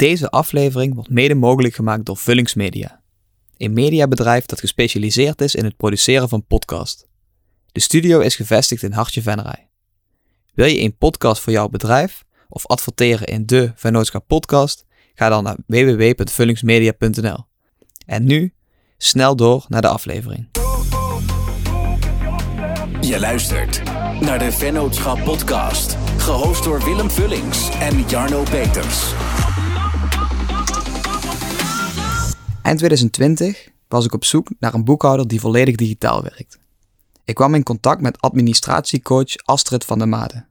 Deze aflevering wordt mede mogelijk gemaakt door Vullingsmedia, een mediabedrijf dat gespecialiseerd is in het produceren van podcast. De studio is gevestigd in Hartje Venray. Wil je een podcast voor jouw bedrijf of adverteren in de Vennootschap podcast? Ga dan naar www.vullingsmedia.nl. En nu snel door naar de aflevering. Je luistert naar de Vennootschap podcast, gehost door Willem Vullings en Jarno Peters. Eind 2020 was ik op zoek naar een boekhouder die volledig digitaal werkt. Ik kwam in contact met administratiecoach Astrid van der Made.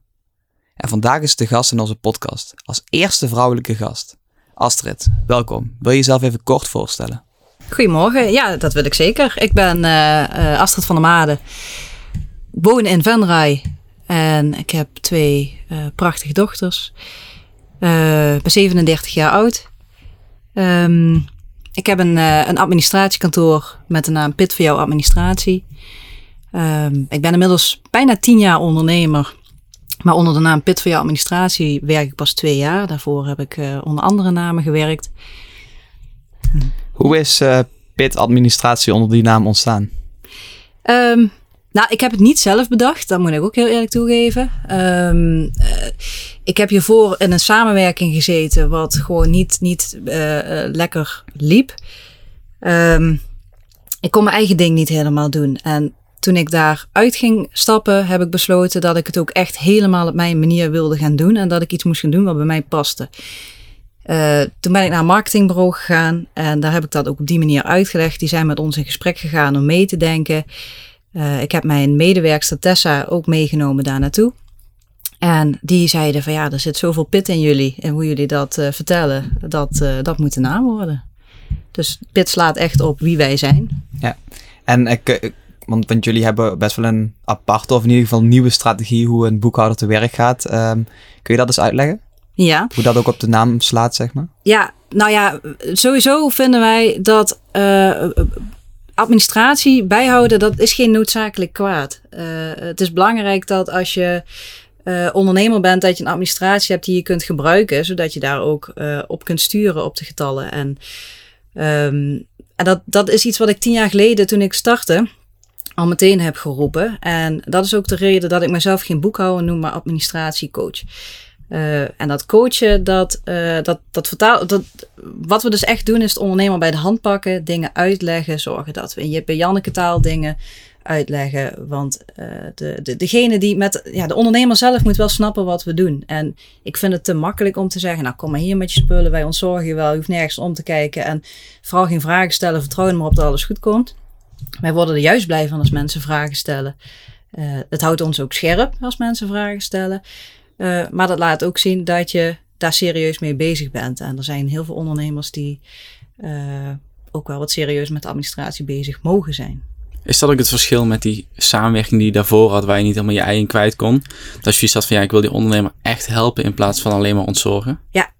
En vandaag is de gast in onze podcast, als eerste vrouwelijke gast. Astrid, welkom. Wil je jezelf even kort voorstellen? Goedemorgen, ja, dat wil ik zeker. Ik ben eh, eh, Astrid van der Made, woon in Venray en ik heb twee eh, prachtige dochters. Ik ben 37 jaar oud. Ehm, ik heb een, eh, een administratiekantoor met de naam Pit voor jouw administratie. Ehm, ik ben inmiddels bijna 10 jaar ondernemer. Maar onder de naam Pit voor jouw administratie werk ik pas twee jaar. Daarvoor heb ik eh, onder andere namen gewerkt. Hoe is eh PIT administratie onder die naam ontstaan? Ehm, nou, ik heb het niet zelf bedacht, dat moet ik ook heel eerlijk toegeven. Ehm, eh, ik heb hiervoor in een samenwerking gezeten wat gewoon niet, niet eh, eh, lekker liep. Ehm, ik kon mijn eigen ding niet helemaal doen. En toen ik daar uit ging stappen, heb ik besloten dat ik het ook echt helemaal op mijn manier wilde gaan doen. En dat ik iets moest gaan doen wat bij mij paste. Toen ben ik naar een marketingbureau gegaan en daar heb ik dat ook op die manier uitgelegd. Die zijn met ons in gesprek gegaan om mee te denken. Eh, ik heb mijn medewerkster Tessa ook meegenomen daar naartoe. En die zeiden van ja, er zit zoveel pit in jullie en hoe jullie dat eh, vertellen, dat, eh, dat moet de naam worden. Dus pit slaat echt op wie wij zijn. Ja, en ik, want, want jullie hebben best wel een aparte of in ieder geval nieuwe strategie hoe een boekhouder te werk gaat. Ehm, kun je dat eens uitleggen? Ja. Hoe dat ook op de naam slaat, zeg maar? Ja, nou ja, sowieso vinden wij dat administratie bijhouden, dat is geen noodzakelijk kwaad. Eh, het is belangrijk dat als je eh, ondernemer bent, dat je een administratie hebt die je kunt gebruiken, zodat je daar ook eh, op kunt sturen op de getallen. En, ehm, en dat, dat is iets wat ik tien jaar geleden, toen ik startte, al meteen heb geroepen. En dat is ook de reden dat ik mezelf geen boekhouder noem, maar administratiecoach. Eh, en dat coachen, dat, eh, dat, dat vertaal, dat, wat we dus echt doen is het ondernemer bij de hand pakken, dingen uitleggen, zorgen dat we in en Janneke taal dingen uitleggen. Want eh, de, de, degene die met, ja, de ondernemer zelf moet wel snappen wat we doen. En ik vind het te makkelijk om te zeggen, nou kom maar hier met je spullen, wij ontzorgen je wel, je hoeft nergens om te kijken. En vooral geen vragen stellen, vertrouw er maar op dat alles goed komt. Wij worden er juist blij van als mensen vragen stellen. Het houdt ons ook scherp als mensen vragen stellen. Uh, maar dat laat ook zien dat je daar serieus mee bezig bent. En er zijn heel veel ondernemers die uh, ook wel wat serieus met de administratie bezig mogen zijn. Is dat ook het verschil met die samenwerking die je daarvoor had, waar je niet helemaal je eigen kwijt kon? Dat je zat van ja, ik wil die ondernemer echt helpen in plaats van alleen maar ontzorgen? Ja,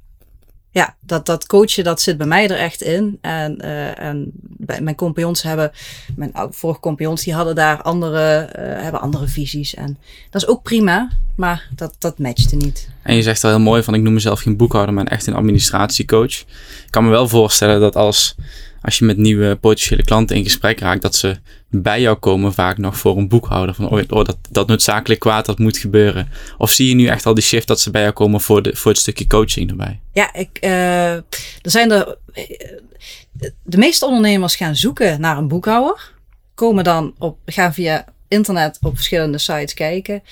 ja, dat, dat coachen, dat zit bij mij er echt in. En, uh, en bij mijn compagnons hebben, mijn vorige compagnons, die hadden daar andere, uh, hebben andere visies. En dat is ook prima, maar dat, dat matchte niet. En je zegt al heel mooi van, ik noem mezelf geen boekhouder, maar echt een administratiecoach. Ik kan me wel voorstellen dat als, als je met nieuwe potentiële klanten in gesprek raakt, dat ze bij jou komen vaak nog voor een boekhouder. Van, oh, dat, dat noodzakelijk kwaad, dat moet gebeuren. Of zie je nu echt al die shift dat ze bij jou komen voor, de, voor het stukje coaching erbij? Ja, ik, uh, er zijn er... De meeste ondernemers gaan zoeken naar een boekhouder. Komen dan op, gaan via internet op verschillende sites kijken.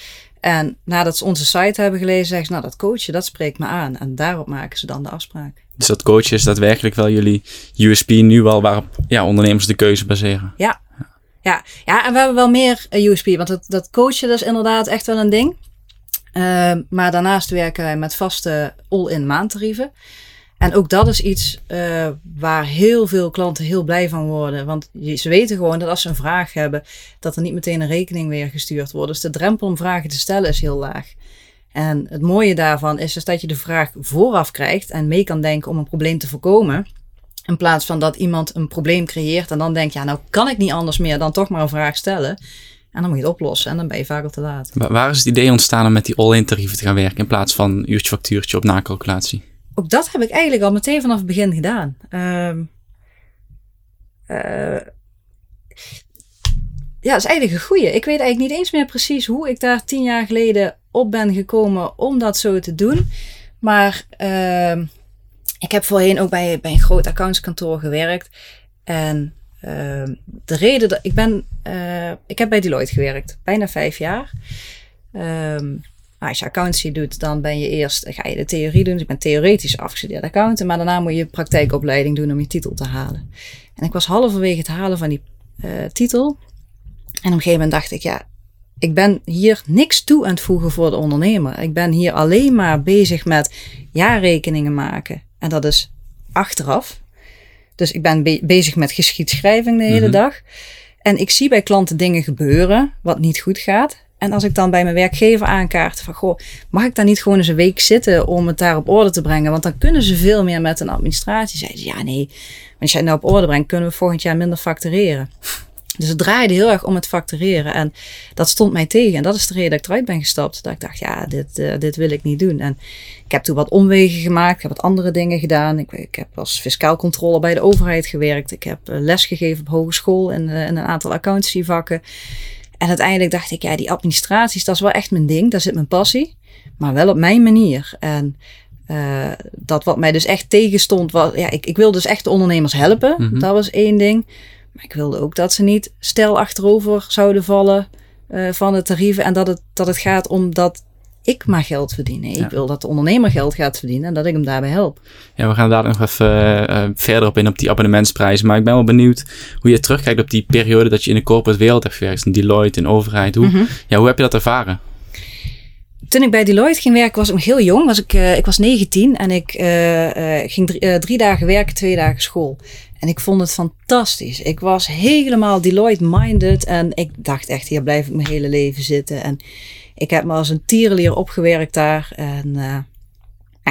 En nadat ze onze site hebben gelezen, zeggen ze, nou dat coachen, dat spreekt me aan. En daarop maken ze dan de afspraak. Dus dat is daadwerkelijk wel jullie USP nu al waarop ja, ondernemers de keuze baseren? Ja, ja, ja, en we hebben wel meer USP, want dat, dat coachen is inderdaad echt wel een ding. Uh, maar daarnaast werken wij met vaste all-in maandtarieven. En ook dat is iets uh, waar heel veel klanten heel blij van worden. Want ze weten gewoon dat als ze een vraag hebben, dat er niet meteen een rekening weer gestuurd wordt. Dus de drempel om vragen te stellen is heel laag. En het mooie daarvan is dus dat je de vraag vooraf krijgt en mee kan denken om een probleem te voorkomen. In plaats van dat iemand een probleem creëert en dan denkt, ja, nou kan ik niet anders meer dan toch maar een vraag stellen. En dan moet je het oplossen en dan ben je vaak al te laat. Waar is het idee ontstaan om met die all-in tarieven te gaan werken in plaats van uurtje factuurtje op nakalculatie? ook dat heb ik eigenlijk al meteen vanaf het begin gedaan. Eh, ja, dat is eigenlijk een goeie. Ik weet eigenlijk niet eens meer precies hoe ik daar tien jaar geleden op ben gekomen om dat zo te doen. Maar ehm, ik heb voorheen ook bij, bij een groot accountskantoor gewerkt. En ehm, de reden dat ik ben, eh, ik heb bij Deloitte gewerkt, bijna vijf jaar. Ehm, als je accountancy doet, dan ben je eerst, ga je de theorie doen. Dus ik ben theoretisch afgestudeerd accountant, maar daarna moet je praktijkopleiding doen om je titel te halen. En ik was halverwege het halen van die uh, titel. En op een gegeven moment dacht ik, ja, ik ben hier niks toe aan het voegen voor de ondernemer. Ik ben hier alleen maar bezig met jaarrekeningen maken. En dat is achteraf. Dus ik ben be bezig met geschiedschrijving de hele Mhm. dag. En ik zie bij klanten dingen gebeuren wat niet goed gaat. En als ik dan bij mijn werkgever aankaart van, goh, mag ik daar niet gewoon eens een week zitten om het daar op orde te brengen? Want dan kunnen ze veel meer met een administratie. Zeiden ze, ja nee, want als jij het nou op orde brengt, kunnen we volgend jaar minder factureren. Dus het draaide heel erg om het factureren. En dat stond mij tegen. En dat is de reden dat ik eruit ben gestapt. Dat ik dacht, ja, dit, eh, dit wil ik niet doen. En ik heb toen wat omwegen gemaakt. Ik heb wat andere dingen gedaan. Ik, ik heb als fiscaal controle bij de overheid gewerkt. Ik heb eh, les gegeven op hogeschool in, eh, in een aantal accountancyvakken. En uiteindelijk dacht ik, ja, die administraties, dat is wel echt mijn ding. Daar zit mijn passie. Maar wel op mijn manier. En eh, dat wat mij dus echt tegenstond, was, ja, ik, ik wilde dus echt de ondernemers helpen. Mhm. Dat was één ding. Maar ik wilde ook dat ze niet stel achterover zouden vallen eh, van de tarieven. En dat het, dat het gaat om dat ik maar geld verdien. Nee, Ja. ik wil dat de ondernemer geld gaat verdienen en dat ik hem daarbij help. Ja, we gaan daar nog even eh, eh, verder op in op die abonnementsprijzen. Maar ik ben wel benieuwd hoe je terugkijkt op die periode dat je in de corporate wereld hebt gewerkt. In Deloitte, in overheid. Hoe, Mhm. ja, hoe heb je dat ervaren? Toen ik bij Deloitte ging werken was ik nog heel jong. Was ik, ik was 19 en ik ging drie, drie dagen werken, twee dagen school. En ik vond het fantastisch. Ik was helemaal Deloitte-minded. En ik dacht echt, hier blijf ik mijn hele leven zitten. En ik heb me als een tierenlier opgewerkt daar. En eh,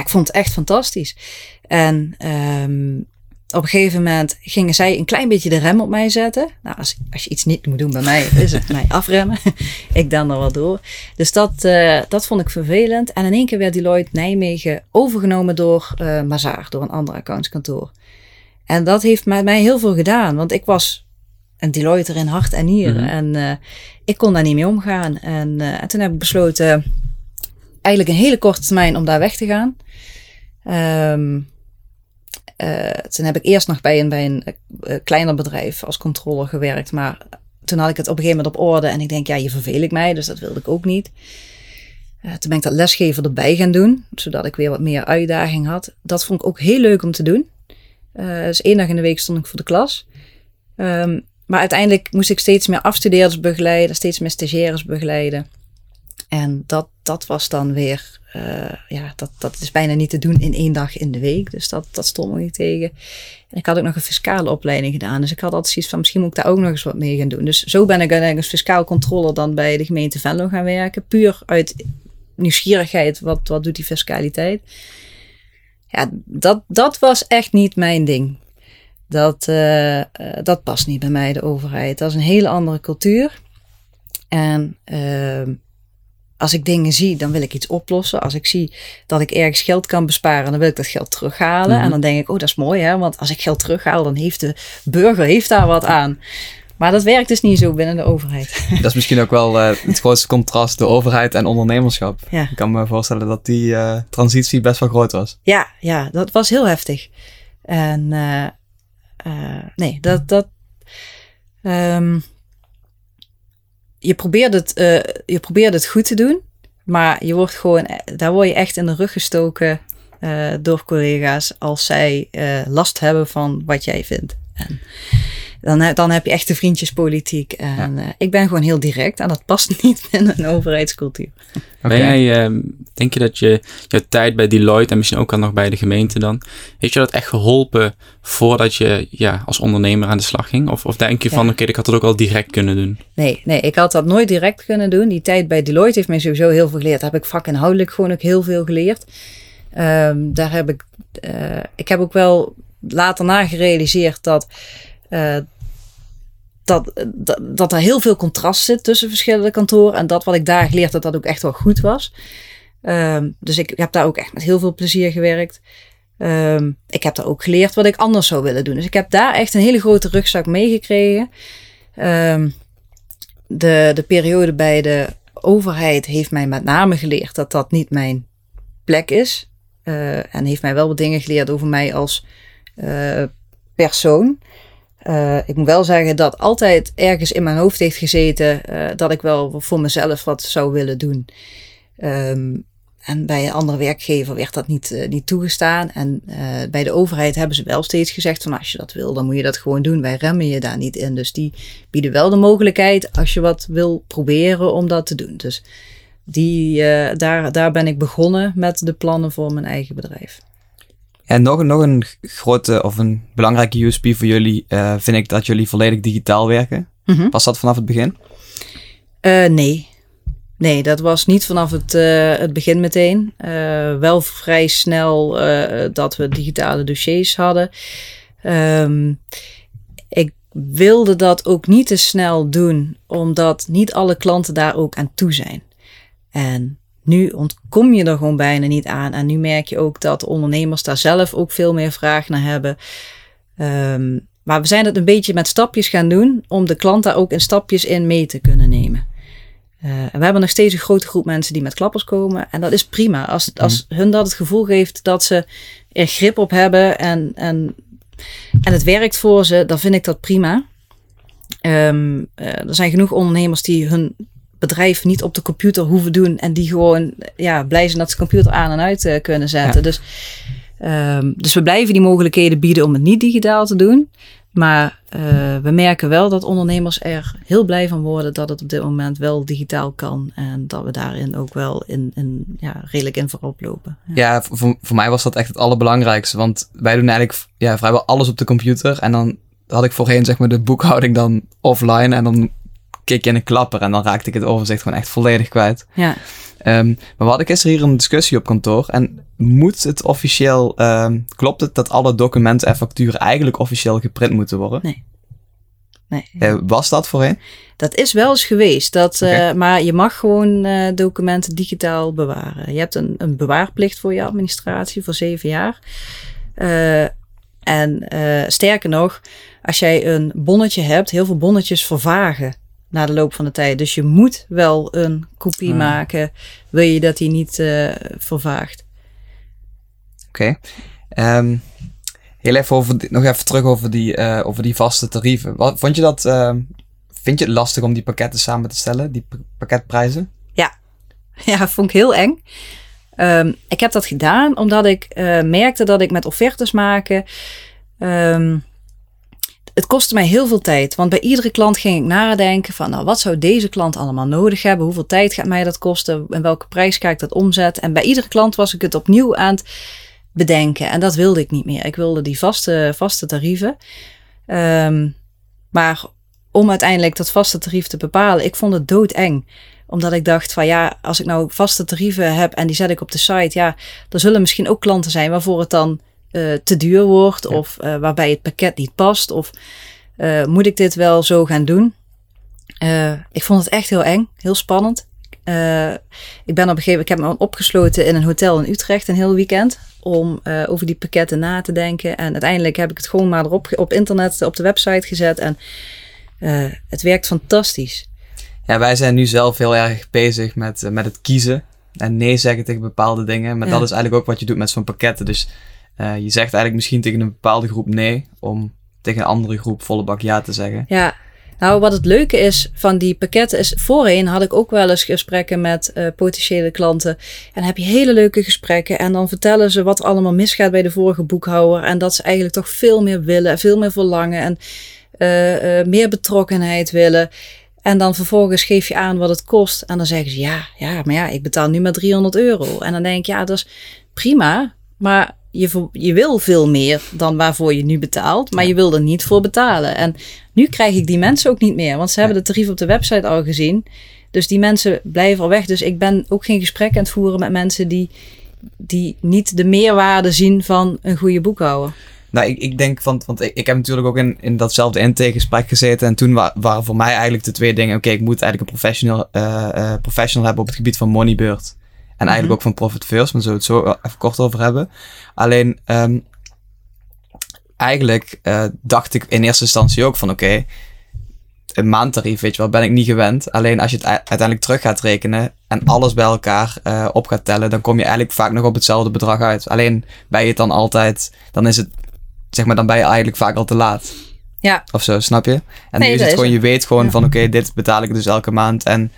ik vond het echt fantastisch. En ehm, op een gegeven moment gingen zij een klein beetje de rem op mij zetten. Nou, als, als je iets niet moet doen bij mij, is het mij afremmen. ik dan er wel door. Dus dat, eh, dat vond ik vervelend. En in één keer werd Deloitte Nijmegen overgenomen door eh Mazaar, door een ander accountskantoor. En dat heeft met mij heel veel gedaan, want ik was een Deloitte in hart en nieren. Mhm. En eh, ik kon daar niet mee omgaan. En, eh, en toen heb ik besloten, eigenlijk een hele korte termijn, om daar weg te gaan. Ehm, eh, toen heb ik eerst nog bij een, bij een kleiner bedrijf als controller gewerkt. Maar toen had ik het op een gegeven moment op orde. En ik denk, ja, je vervel ik mij, dus dat wilde ik ook niet. Toen ben ik dat lesgeven erbij gaan doen, zodat ik weer wat meer uitdaging had. Dat vond ik ook heel leuk om te doen. Eh, dus één dag in de week stond ik voor de klas. Ehm, maar uiteindelijk moest ik steeds meer afstudeerders begeleiden, steeds meer stagiaires begeleiden. En dat, dat was dan weer, eh, ja, dat, dat is bijna niet te doen in één dag in de week. Dus dat, dat stond me niet tegen. En ik had ook nog een fiscale opleiding gedaan. Dus ik had altijd zoiets van, misschien moet ik daar ook nog eens wat mee gaan doen. Dus zo ben ik uiteindelijk als fiscaal controller dan bij de gemeente Venlo gaan werken. Puur uit nieuwsgierigheid, wat, wat doet die fiscaliteit? Ja, dat, dat was echt niet mijn ding. Dat, eh, eh, dat past niet bij mij, de overheid. Dat is een hele andere cultuur. En ehm, als ik dingen zie, dan wil ik iets oplossen. Als ik zie dat ik ergens geld kan besparen, dan wil ik dat geld terughalen. Mhm. En dan denk ik, oh, dat is mooi, hè? Want als ik geld terughaal, dan heeft de burger heeft daar wat aan. Maar dat werkt dus niet zo binnen de overheid. Dat is misschien ook wel eh, het grootste contrast, de overheid en ondernemerschap. Ja. Ik kan me voorstellen dat die eh, transitie best wel groot was. Ja, ja, dat was heel heftig. En eh, eh, nee, dat. dat ehm, je, probeert het, eh, je probeert het goed te doen, maar je wordt gewoon, daar word je echt in de rug gestoken eh, door collega's als zij eh, last hebben van wat jij vindt. En dan, dan heb je echt de vriendjespolitiek. En eh, ik ben gewoon heel direct en dat past niet binnen een overheidscultuur. Ben jij, ehm, denk je dat je jouw tijd bij Deloitte en misschien ook al nog bij de gemeente dan, heeft je dat echt geholpen voordat je ja, als ondernemer aan de slag ging? Of, of denk je van, oké, ik had het ook al direct kunnen doen? Nee, nee, ik had dat nooit direct kunnen doen. Die tijd bij Deloitte heeft mij sowieso heel veel geleerd. Daar heb ik vakinhoudelijk gewoon ook heel veel geleerd. Ehm, daar heb ik, eh, ik heb ook wel later na gerealiseerd dat, eh, dat, dat, er heel veel contrast zit tussen verschillende kantoren. En dat wat ik daar geleerd had, dat ook echt wel goed was. Ehm, dus ik heb daar ook echt met heel veel plezier gewerkt. Ehm, ik heb daar ook geleerd wat ik anders zou willen doen. Dus ik heb daar echt een hele grote rugzak meegekregen. Ehm, de, de periode bij de overheid heeft mij met name geleerd dat dat niet mijn plek is. Uh, en heeft mij wel wat dingen geleerd over mij als uh, persoon. Uh, ik moet wel zeggen dat altijd ergens in mijn hoofd heeft gezeten dat ik wel voor mezelf wat zou willen doen. Um, en bij een andere werkgever werd dat niet, uh, niet toegestaan. En bij de overheid hebben ze wel steeds gezegd van als je dat wil, dan moet je dat gewoon doen. Wij remmen je daar niet in. Dus die bieden wel de mogelijkheid als je wat wil proberen om dat te doen. Dus die, daar, daar ben ik begonnen met de plannen voor mijn eigen bedrijf. En nog, nog een grote of een belangrijke USP voor jullie vind ik dat jullie volledig digitaal werken. Mm -hmm. Was dat vanaf het begin? nee. Nee, dat was niet vanaf het, uh, het begin meteen. Wel vrij snel dat we digitale dossiers hadden. Um, ik wilde dat ook niet te snel doen, omdat niet alle klanten daar ook aan toe zijn. En nu ontkom je er gewoon bijna niet aan. En nu merk je ook dat ondernemers daar zelf ook veel meer vraag naar hebben. Um, maar we zijn het een beetje met stapjes gaan doen om de klant daar ook in stapjes in mee te kunnen nemen. Uh, en we hebben nog steeds een grote groep mensen die met klappers komen. En dat is prima. Als, als mm. hun dat het gevoel geeft dat ze er grip op hebben en, en, en het werkt voor ze, dan vind ik dat prima. Um, uh, er zijn genoeg ondernemers die hun bedrijf niet op de computer hoeven doen. En die gewoon ja, blij zijn dat ze computer aan en uit uh, kunnen zetten. Ja. Dus, um, dus we blijven die mogelijkheden bieden om het niet digitaal te doen. Maar uh, we merken wel dat ondernemers er heel blij van worden dat het op dit moment wel digitaal kan. En dat we daarin ook wel in, in, ja, redelijk in voorop lopen. Ja, ja voor, voor mij was dat echt het allerbelangrijkste. Want wij doen eigenlijk ja, vrijwel alles op de computer. En dan had ik voorheen zeg maar de boekhouding dan offline. En dan je in een klapper en dan raakte ik het overzicht gewoon echt volledig kwijt. Ja. Um, maar we hadden gisteren hier een discussie op kantoor. En moet het officieel, um, klopt het dat alle documenten en facturen eigenlijk officieel geprint moeten worden? Nee. Nee. Uh, was dat voorheen? Dat is wel eens geweest. Dat, okay. uh, maar je mag gewoon uh, documenten digitaal bewaren. Je hebt een, een bewaarplicht voor je administratie voor zeven jaar. en sterker nog, als jij een bonnetje hebt, heel veel bonnetjes vervagen na de loop van de tijd. Dus je moet wel een kopie Ah. maken, wil je dat die niet uh, vervaagt. Oké. Okay. Um, heel even over, die, nog even terug over die, uh, over die vaste tarieven. Wat, vond je dat, uh, vind je het lastig om die pakketten samen te stellen, die pakketprijzen? Ja, ja, vond ik heel eng. Um, ik heb dat gedaan omdat ik uh, merkte dat ik met offertes maken... Um, het kostte mij heel veel tijd. Want bij iedere klant ging ik nadenken van, nou, wat zou deze klant allemaal nodig hebben? Hoeveel tijd gaat mij dat kosten? En welke prijs ga ik dat omzetten? En bij iedere klant was ik het opnieuw aan het bedenken. En dat wilde ik niet meer. Ik wilde die vaste, vaste tarieven. Um, maar om uiteindelijk dat vaste tarief te bepalen, ik vond het doodeng omdat ik dacht van ja, als ik nou vaste tarieven heb en die zet ik op de site, ja, er zullen misschien ook klanten zijn waarvoor het dan uh, te duur wordt ja. of uh, waarbij het pakket niet past of uh, moet ik dit wel zo gaan doen? ik vond het echt heel eng, heel spannend. ik ben op een gegeven moment, ik heb me opgesloten in een hotel in Utrecht een heel weekend om over die pakketten na te denken. En uiteindelijk heb ik het gewoon maar erop op internet, op de website gezet en het werkt fantastisch. Ja, wij zijn nu zelf heel erg bezig met, met het kiezen en nee zeggen tegen bepaalde dingen. Maar ja. dat is eigenlijk ook wat je doet met zo'n pakketten. Dus uh, je zegt eigenlijk misschien tegen een bepaalde groep nee, om tegen een andere groep volle bak ja te zeggen. Ja, nou wat het leuke is van die pakketten is, voorheen had ik ook wel eens gesprekken met uh, potentiële klanten. En dan heb je hele leuke gesprekken en dan vertellen ze wat allemaal misgaat bij de vorige boekhouder. En dat ze eigenlijk toch veel meer willen, veel meer verlangen en uh, meer betrokkenheid willen. En dan vervolgens geef je aan wat het kost. En dan zeggen ze ja, ja, maar ja, ik betaal nu maar 300 euro. En dan denk ik ja, dat is prima. Maar je, je wil veel meer dan waarvoor je nu betaalt, maar ja. je wil er niet voor betalen. En nu krijg ik die mensen ook niet meer, want ze hebben de tarief op de website al gezien. Dus die mensen blijven al weg. Dus ik ben ook geen gesprek aan het voeren met mensen die, die niet de meerwaarde zien van een goede boekhouder. Nou, ik, ik denk, want, want ik, ik heb natuurlijk ook in, in datzelfde intakegesprek gezeten. En toen wa waren voor mij eigenlijk de twee dingen. Oké, okay, ik moet eigenlijk een professional, uh, uh, professional hebben op het gebied van Moneybird. En eigenlijk Mhm. ook van Profit First, maar zullen we het zo even kort over hebben. Alleen, ehm, eigenlijk eh, dacht ik in eerste instantie ook van oké, een maandtarief, weet je wel, ben ik niet gewend. Alleen als je het uiteindelijk terug gaat rekenen en alles bij elkaar eh, op gaat tellen, dan kom je eigenlijk vaak nog op hetzelfde bedrag uit. Alleen ben je het dan altijd, dan is het, zeg maar, dan ben je eigenlijk vaak al te laat. Ja. Of zo, snap je? En Nee, nu is het gewoon, je weet gewoon Ja. van oké, dit betaal ik dus elke maand. En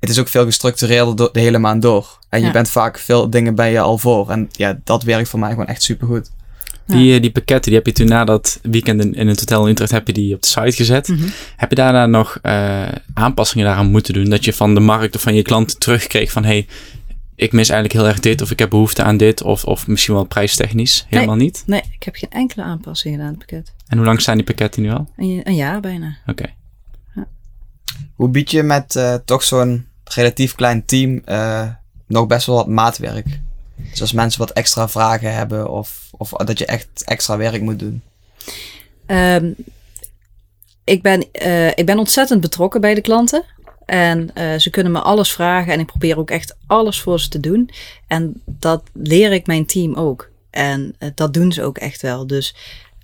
het is ook veel gestructureerder de hele maand door. En je bent vaak veel dingen ben je al voor. En ja, dat werkt voor mij gewoon echt supergoed. Die, eh, die pakketten, die heb je toen na dat weekend in, in het hotel in Utrecht, heb je die op de site gezet. Mhm. Heb je daarna nog eh, aanpassingen daaraan moeten doen? Dat je van de markt of van je klanten terugkreeg van... hey, ik mis eigenlijk heel erg dit of ik heb behoefte aan dit. Of, of misschien wel prijstechnisch. Helemaal niet. Nee, ik heb geen enkele aanpassing gedaan aan het pakket. En hoe lang staan die pakketten nu al? Een, een jaar bijna. Oké. Hoe bied je met eh, toch zo'n relatief klein team eh, nog best wel wat maatwerk? Dus als mensen wat extra vragen hebben of, of dat je echt extra werk moet doen. Ehm, ik, ben, eh, ik ben ontzettend betrokken bij de klanten. En eh, ze kunnen me alles vragen. En ik probeer ook echt alles voor ze te doen. En dat leer ik mijn team ook. En dat doen ze ook echt wel. Dus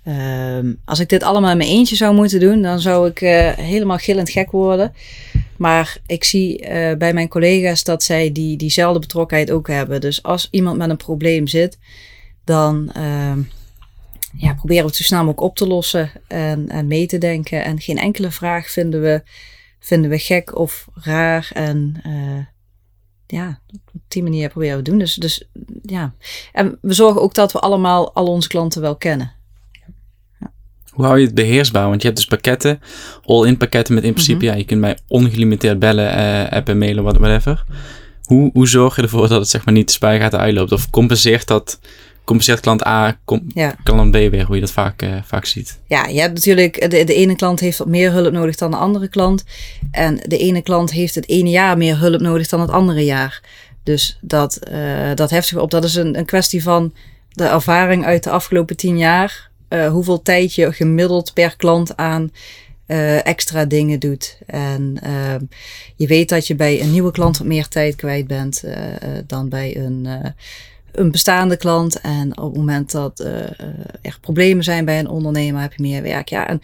ehm, als ik dit allemaal in mijn eentje zou moeten doen, dan zou ik helemaal gillend gek worden. Maar ik zie eh, bij mijn collega's dat zij die, diezelfde betrokkenheid ook hebben. Dus als iemand met een probleem zit, dan ehm, ja, proberen we het zo snel mogelijk op te lossen en, en mee te denken. En geen enkele vraag vinden we, vinden we gek of raar. En eh, ja, op die manier proberen we het doen. Dus, dus ja, en we zorgen ook dat we allemaal al onze klanten wel kennen. Hoe hou je het beheersbaar? Want je hebt dus pakketten, all-in pakketten met in principe, ja, je kunt mij ongelimiteerd bellen, eh, appen, mailen, wat- whatever. Hoe, hoe zorg je ervoor dat het zeg maar niet de spuigaten uitloopt? Of compenseert dat, compenseert klant A, com- Ja. klant B weer, hoe je dat vaak, eh, vaak ziet? Ja, je hebt natuurlijk, de, de ene klant heeft wat meer hulp nodig dan de andere klant. En de ene klant heeft het ene jaar meer hulp nodig dan het andere jaar. Dus dat, eh, dat heft zich op. Dat is een, een kwestie van de ervaring uit de afgelopen tien jaar. Eh, hoeveel tijd je gemiddeld per klant aan eh, extra dingen doet. En ehm, je weet dat je bij een nieuwe klant wat meer tijd kwijt bent eh, dan bij een, een bestaande klant. En op het moment dat er problemen zijn bij een ondernemer, heb je meer werk. Ja, en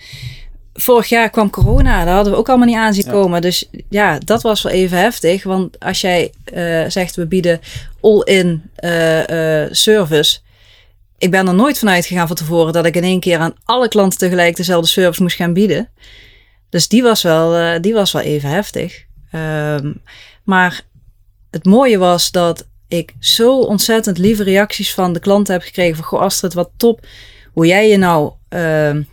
vorig jaar kwam corona, daar hadden we ook allemaal niet aan zien Ja. komen. Dus ja, dat was wel even heftig. Want als jij zegt, we bieden all-in service. Ik ben er nooit vanuit gegaan van tevoren dat ik in één keer aan alle klanten tegelijk dezelfde service moest gaan bieden. Dus die was wel, eh, die was wel even heftig. Ehm, maar het mooie was dat ik zo ontzettend lieve reacties van de klanten heb gekregen. Van, goh Astrid, wat top. Hoe jij je nou, ehm,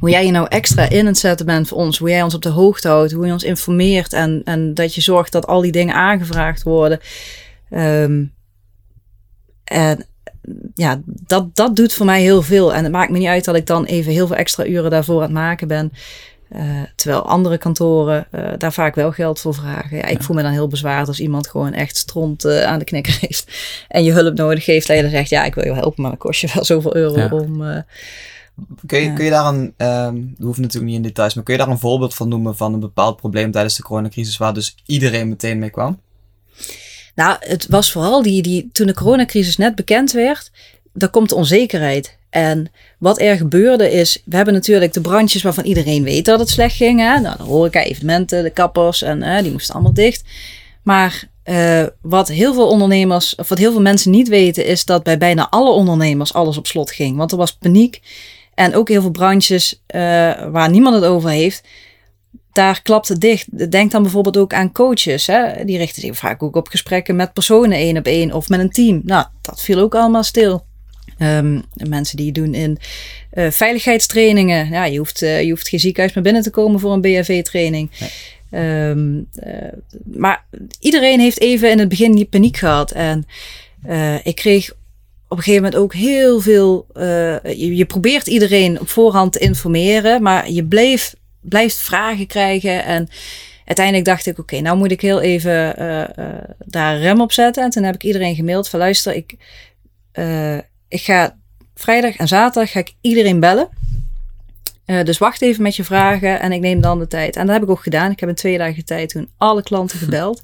hoe jij je nou extra in het zetten bent voor ons. Hoe jij ons op de hoogte houdt. Hoe je ons informeert. En, en dat je zorgt dat al die dingen aangevraagd worden. Ehm, en ja, dat, dat doet voor mij heel veel. En het maakt me niet uit dat ik dan even heel veel extra uren daarvoor aan het maken ben. Eh, terwijl andere kantoren eh, daar vaak wel geld voor vragen. Ja, ik Ja. voel me dan heel bezwaard als iemand gewoon echt stront eh, aan de knikker heeft. En je hulp nodig heeft. En je dan zegt, ja, ik wil je wel helpen, maar dan kost je wel zoveel euro Ja. om... eh, Kun je, Ja. kun je daar een, ehm dat hoeft natuurlijk niet in details, maar kun je daar een voorbeeld van noemen van een bepaald probleem tijdens de coronacrisis waar dus iedereen meteen mee kwam? Nou, het was vooral die, die toen de coronacrisis net bekend werd, daar komt onzekerheid. En wat er gebeurde is, we hebben natuurlijk de branches waarvan iedereen weet dat het slecht ging. Hè? Nou, de horeca, evenementen, de kappers en eh, die moesten allemaal dicht. Maar eh, wat heel veel ondernemers, of wat heel veel mensen niet weten, is dat bij bijna alle ondernemers alles op slot ging. Want er was paniek. En ook heel veel branches eh, waar niemand het over heeft, daar klapt het dicht. Denk dan bijvoorbeeld ook aan coaches. Hè? Die richten zich vaak ook op gesprekken met personen één op één of met een team. Nou, dat viel ook allemaal stil. Ehm, mensen die doen in eh, veiligheidstrainingen. Ja, je, hoeft, eh, je hoeft geen ziekenhuis meer binnen te komen voor een BHV-training. Ehm, eh, maar iedereen heeft even in het begin die paniek gehad. En ik kreeg op een gegeven moment ook heel veel. je, je probeert iedereen op voorhand te informeren, maar je bleef, blijft vragen krijgen. En uiteindelijk dacht ik: oké, nou moet ik heel even eh, eh, daar rem op zetten. En toen heb ik iedereen gemaild: van luister, ik, eh, ik ga vrijdag en zaterdag ga ik iedereen bellen. Eh, dus wacht even met je vragen en ik neem dan de tijd. En dat heb ik ook gedaan. Ik heb in twee dagen tijd toen alle klanten gebeld.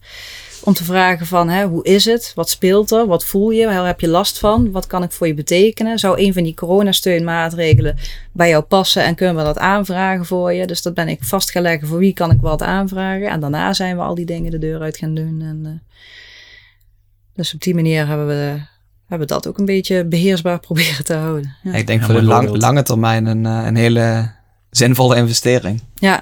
om te vragen van, hè, hoe is het? Wat speelt er? Wat voel je? Waar heb je last van? Wat kan ik voor je betekenen? Zou een van die coronasteunmaatregelen bij jou passen en kunnen we dat aanvragen voor je? Dus dat ben ik vast gaan leggen voor wie kan ik wat aanvragen. En daarna zijn we al die dingen de deur uit gaan doen. En, uh, dus op die manier hebben we, hebben we dat ook een beetje beheersbaar proberen te houden. Ja. Ik denk voor de lang, lange termijn een, uh, een hele zinvolle investering. Ja.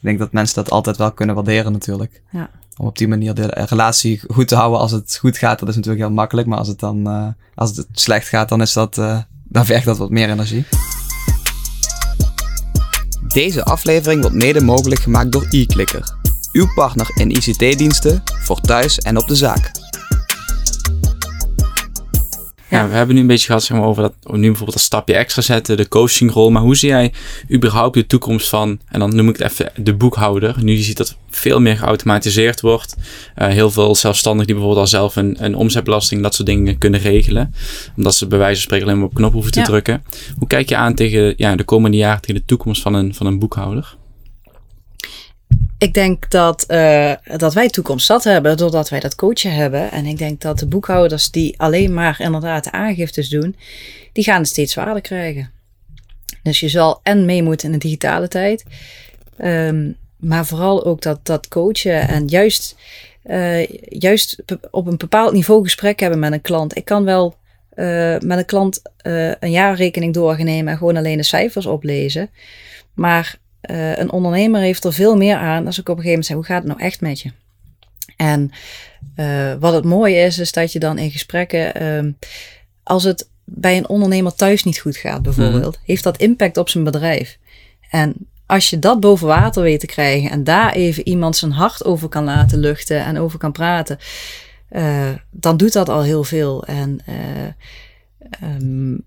Ik denk dat mensen dat altijd wel kunnen waarderen natuurlijk. Ja om op die manier de relatie goed te houden als het goed gaat. Dat is natuurlijk heel makkelijk. Maar als het dan uh, als het slecht gaat, dan is dat. Uh, dan vergt dat wat meer energie. Deze aflevering wordt mede mogelijk gemaakt door e-clicker. Uw partner in ICT-diensten voor thuis en op de zaak. Ja. we hebben nu een beetje gehad zeg maar, over dat, nu bijvoorbeeld dat stapje extra zetten, de coachingrol. Maar hoe zie jij überhaupt de toekomst van, en dan noem ik het even de boekhouder. Nu je ziet dat veel meer geautomatiseerd wordt. Uh, heel veel zelfstandigen die bijvoorbeeld al zelf een, een omzetbelasting, dat soort dingen kunnen regelen. Omdat ze bij wijze van spreken alleen maar op knop hoeven te drukken. Hoe kijk je aan tegen ja, de komende jaren, tegen de toekomst van een, van een boekhouder? Ik denk dat, uh, dat wij toekomst zat hebben doordat wij dat coachen hebben. En ik denk dat de boekhouders die alleen maar inderdaad de aangiftes doen, die gaan het steeds zwaarder krijgen. Dus je zal en mee moeten in de digitale tijd. Um, maar vooral ook dat, dat coachen en juist, uh, juist op een bepaald niveau gesprek hebben met een klant. Ik kan wel uh, met een klant een jaarrekening doornemen en gewoon alleen de cijfers oplezen. Maar uh, een ondernemer heeft er veel meer aan als ik op een gegeven moment zeg, hoe gaat het nou echt met je? En uh, wat het mooie is, is dat je dan in gesprekken, uh, als het bij een ondernemer thuis niet goed gaat bijvoorbeeld, mm. heeft dat impact op zijn bedrijf. En als je dat boven water weet te krijgen en daar even iemand zijn hart over kan laten luchten en over kan praten, uh, dan doet dat al heel veel. En um,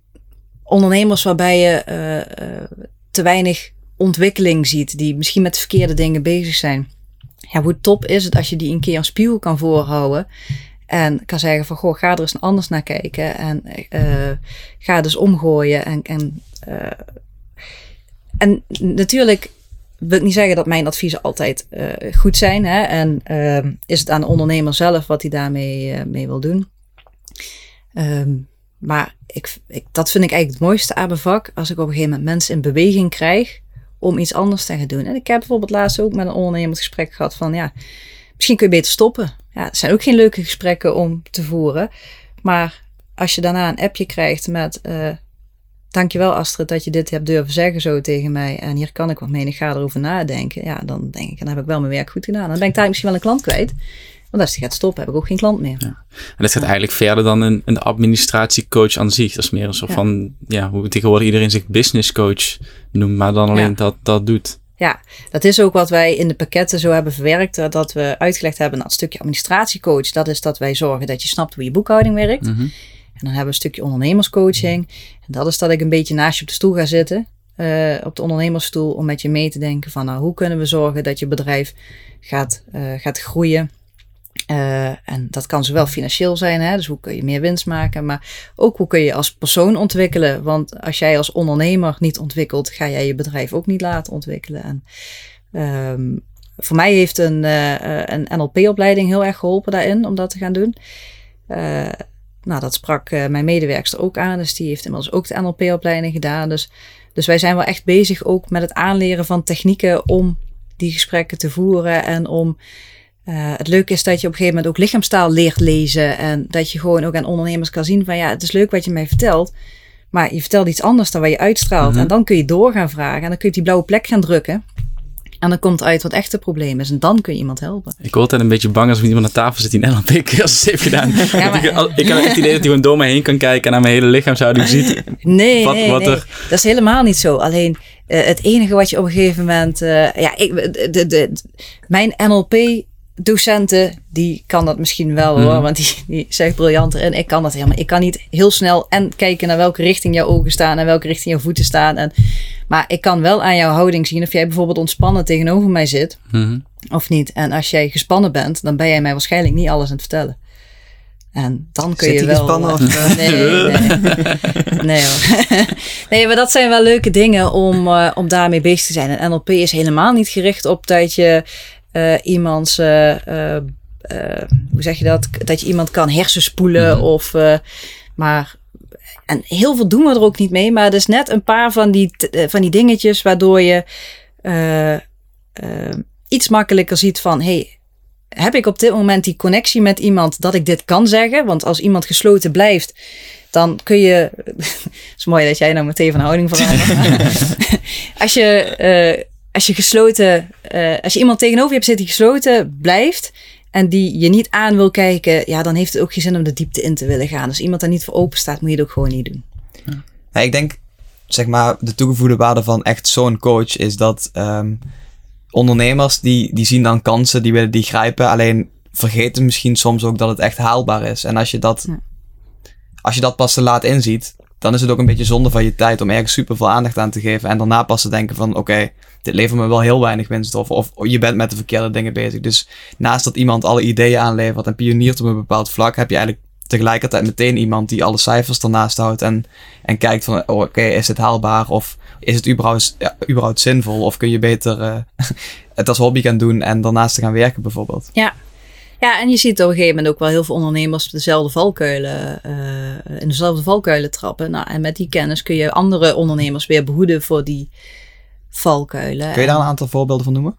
ondernemers waarbij je te weinig ontwikkeling ziet, die misschien met verkeerde dingen bezig zijn. Ja, hoe top is het als je die een keer een spiegel kan voorhouden en kan zeggen van, goh, ga er eens anders naar kijken en uh, ga dus omgooien. En, en, uh, en natuurlijk wil ik niet zeggen dat mijn adviezen altijd uh, goed zijn. Hè? En is het aan de ondernemer zelf wat hij daarmee mee wil doen. Um, maar ik, ik, dat vind ik eigenlijk het mooiste aan mijn vak. Als ik op een gegeven moment mensen in beweging krijg om iets anders te gaan doen. En ik heb bijvoorbeeld laatst ook met een ondernemer het gesprek gehad van ja, misschien kun je beter stoppen. Ja, het zijn ook geen leuke gesprekken om te voeren. Maar als je daarna een appje krijgt met uh, dankjewel Astrid dat je dit hebt durven zeggen zo tegen mij. En hier kan ik wat mee ik ga erover nadenken. Ja, dan denk ik, dan heb ik wel mijn werk goed gedaan. Dan ben ik daar misschien wel een klant kwijt. Want als die gaat stoppen, heb ik ook geen klant meer. Ja. En dat gaat eigenlijk verder dan een, een administratiecoach aan zich. Dat is meer een soort van, ja, hoe tegenwoordig iedereen zich business coach noemt, maar dan alleen dat, dat doet. Ja, dat is ook wat wij in de pakketten zo hebben verwerkt. Dat we uitgelegd hebben het stukje administratiecoach. Dat is dat wij zorgen dat je snapt hoe je boekhouding werkt. Mhm. En dan hebben we een stukje ondernemerscoaching. En dat is dat ik een beetje naast je op de stoel ga zitten. Uh, op de ondernemersstoel om met je mee te denken van nou, hoe kunnen we zorgen dat je bedrijf gaat, uh, gaat groeien. Uh, en dat kan zowel financieel zijn, hè, dus hoe kun je meer winst maken, maar ook hoe kun je als persoon ontwikkelen. Want als jij als ondernemer niet ontwikkelt, ga jij je bedrijf ook niet laten ontwikkelen. En, um, voor mij heeft een, uh, een NLP-opleiding heel erg geholpen daarin om dat te gaan doen. Uh, nou, dat sprak mijn medewerkster ook aan, dus die heeft inmiddels ook de NLP-opleiding gedaan. Dus, dus wij zijn wel echt bezig ook met het aanleren van technieken om die gesprekken te voeren en om uh, het leuke is dat je op een gegeven moment ook lichaamstaal leert lezen. En dat je gewoon ook aan ondernemers kan zien van ja, het is leuk wat je mij vertelt. Maar je vertelt iets anders dan wat je uitstraalt. Mhm. En dan kun je door gaan vragen. En dan kun je die blauwe plek gaan drukken. En dan komt uit wat echt het probleem is. En dan kun je iemand helpen. Ik word altijd een beetje bang als er iemand aan tafel zit die een NLP-cursus heeft gedaan. Ja, maar... ik, ik heb echt het idee dat hij gewoon door me heen kan kijken en naar mijn hele lichaamshouding ziet. Nee, wat, nee, wat nee. Er... dat is helemaal niet zo. Alleen uh, het enige wat je op een gegeven moment... Uh, ja, ik, de, de, de, mijn NLP docenten, die kan dat misschien wel hoor, mhm. want die, die zegt briljant en ik kan dat helemaal. Ik kan niet heel snel en kijken naar welke richting jouw ogen staan en welke richting jouw voeten staan. En, maar ik kan wel aan jouw houding zien of jij bijvoorbeeld ontspannen tegenover mij zit mhm. of niet. En als jij gespannen bent, dan ben jij mij waarschijnlijk niet alles aan het vertellen. En dan kun Zit je wel... gespannen of, eh, eh? nee, nee. nee hoor. nee, maar dat zijn wel leuke dingen om, eh, om daarmee bezig te zijn. En NLP is helemaal niet gericht op dat je eh, iemands... eh, eh, eh, hoe zeg je dat? Dat je iemand kan hersenspoelen Mhm. of... eh, maar... En heel veel doen we er ook niet mee. Maar het is net een paar van die, eh, van die dingetjes waardoor je... eh, eh, iets makkelijker ziet van... Hey, heb ik op dit moment die connectie met iemand dat ik dit kan zeggen? Want als iemand gesloten blijft, dan kun je. Het is mooi dat jij nou meteen van houding verandert. als, je, eh, als je gesloten. eh, als je iemand tegenover je hebt zitten die gesloten blijft. En die je niet aan wil kijken, ja, dan heeft het ook geen zin om de diepte in te willen gaan. Als iemand daar niet voor open staat, moet je het ook gewoon niet doen. Ja, ik denk, zeg maar, de toegevoegde waarde van echt zo'n coach is dat ehm, ondernemers die, die zien dan kansen, die willen die grijpen, alleen vergeten misschien soms ook dat het echt haalbaar is. En als je dat, Ja. als je dat pas te laat inziet, dan is het ook een beetje zonde van je tijd om ergens super veel aandacht aan te geven en daarna pas te denken van oké, dit levert me wel heel weinig winst of, of je bent met de verkeerde dingen bezig. Dus naast dat iemand alle ideeën aanlevert en pioniert op een bepaald vlak, heb je eigenlijk tegelijkertijd meteen iemand die alle cijfers ernaast houdt en, en kijkt van oh, oké, is het haalbaar of is het überhaupt, überhaupt zinvol of kun je beter eh, het als hobby gaan doen en daarnaast te gaan werken bijvoorbeeld. Ja, en je ziet op een gegeven moment ook wel heel veel ondernemers dezelfde valkuilen, eh, in dezelfde valkuilen trappen. Nou, en met die kennis kun je andere ondernemers weer behoeden voor die valkuilen. Kun je daar een aantal voorbeelden van noemen?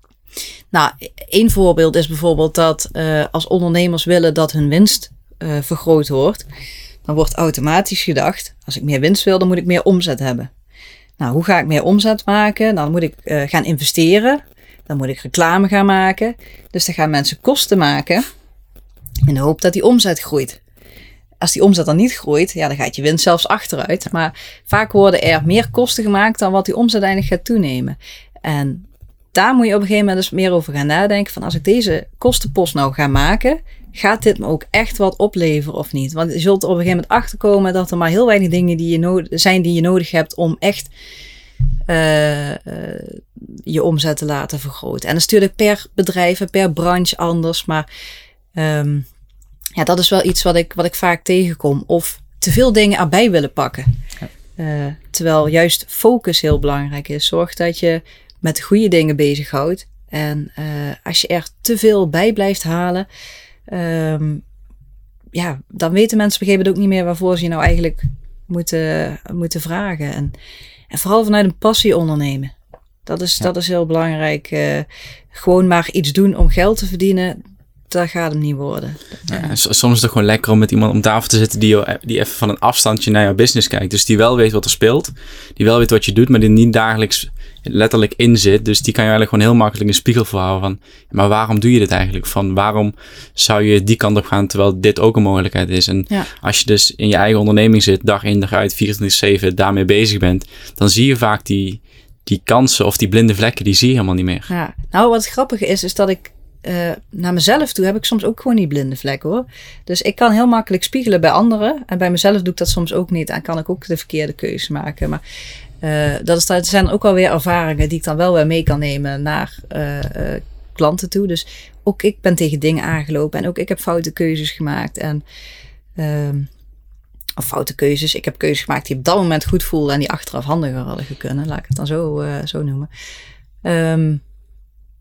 Nou, één voorbeeld is bijvoorbeeld dat eh, als ondernemers willen dat hun winst eh, vergroot wordt, dan wordt automatisch gedacht, als ik meer winst wil, dan moet ik meer omzet hebben. Nou, hoe ga ik meer omzet maken? Nou, dan moet ik gaan investeren. Dan moet ik reclame gaan maken. Dus dan gaan mensen kosten maken in de hoop dat die omzet groeit. Als die omzet dan niet groeit, ja, dan gaat je winst zelfs achteruit. Maar vaak worden er meer kosten gemaakt dan wat die omzet eigenlijk gaat toenemen. En daar moet je op een gegeven moment dus meer over gaan nadenken. Van als ik deze kostenpost nou ga maken, gaat dit me ook echt wat opleveren of niet? Want je zult er op een gegeven moment achterkomen dat er maar heel weinig dingen die je zijn die je nodig hebt om echt eh, eh, je omzet te laten vergroten. En dat is natuurlijk per bedrijf en per branche anders. Maar ehm, ja, dat is wel iets wat ik, wat ik vaak tegenkom. Of te veel dingen erbij willen pakken. Eh, terwijl juist focus heel belangrijk is. Zorg dat je met de goede dingen bezighoudt. En als je er te veel bij blijft halen, ehm, ja, dan weten mensen op een gegeven moment ook niet meer waarvoor ze je nou eigenlijk moeten, moeten vragen. En, en vooral vanuit een passie ondernemen. Dat is, dat is heel belangrijk. Eh, gewoon maar iets doen om geld te verdienen, dat gaat hem niet worden. Ja, soms is het gewoon lekker om met iemand om tafel te zitten die, jou- die even van een afstandje naar jouw business kijkt. Dus die wel weet wat er speelt, die wel weet wat je doet, maar die niet dagelijks letterlijk in zit. Dus die kan je eigenlijk gewoon heel makkelijk een spiegel voorhouden van, maar waarom doe je dit eigenlijk? Van waarom zou je die kant op gaan terwijl dit ook een mogelijkheid is? En Ja. als je dus in je eigen onderneming zit, dag in dag uit, 24-7 daarmee bezig bent, dan zie je vaak die, die kansen of die blinde vlekken, die zie je helemaal niet meer. Ja, nou wat grappig is, is dat ik eh, naar mezelf toe heb ik soms ook gewoon die blinde vlek hoor. Dus ik kan heel makkelijk spiegelen bij anderen. En bij mezelf doe ik dat soms ook niet. En kan ik ook de verkeerde keuze maken. Maar eh, dat, zijn ook alweer ervaringen die ik dan wel weer mee kan nemen naar eh, klanten toe. Dus ook ik ben tegen dingen aangelopen. En ook ik heb foute keuzes gemaakt. En ehm, of foute keuzes. Ik heb keuzes gemaakt die op dat moment goed voelden en die achteraf handiger hadden kunnen. Laat ik het dan zo, zo noemen. Ehm,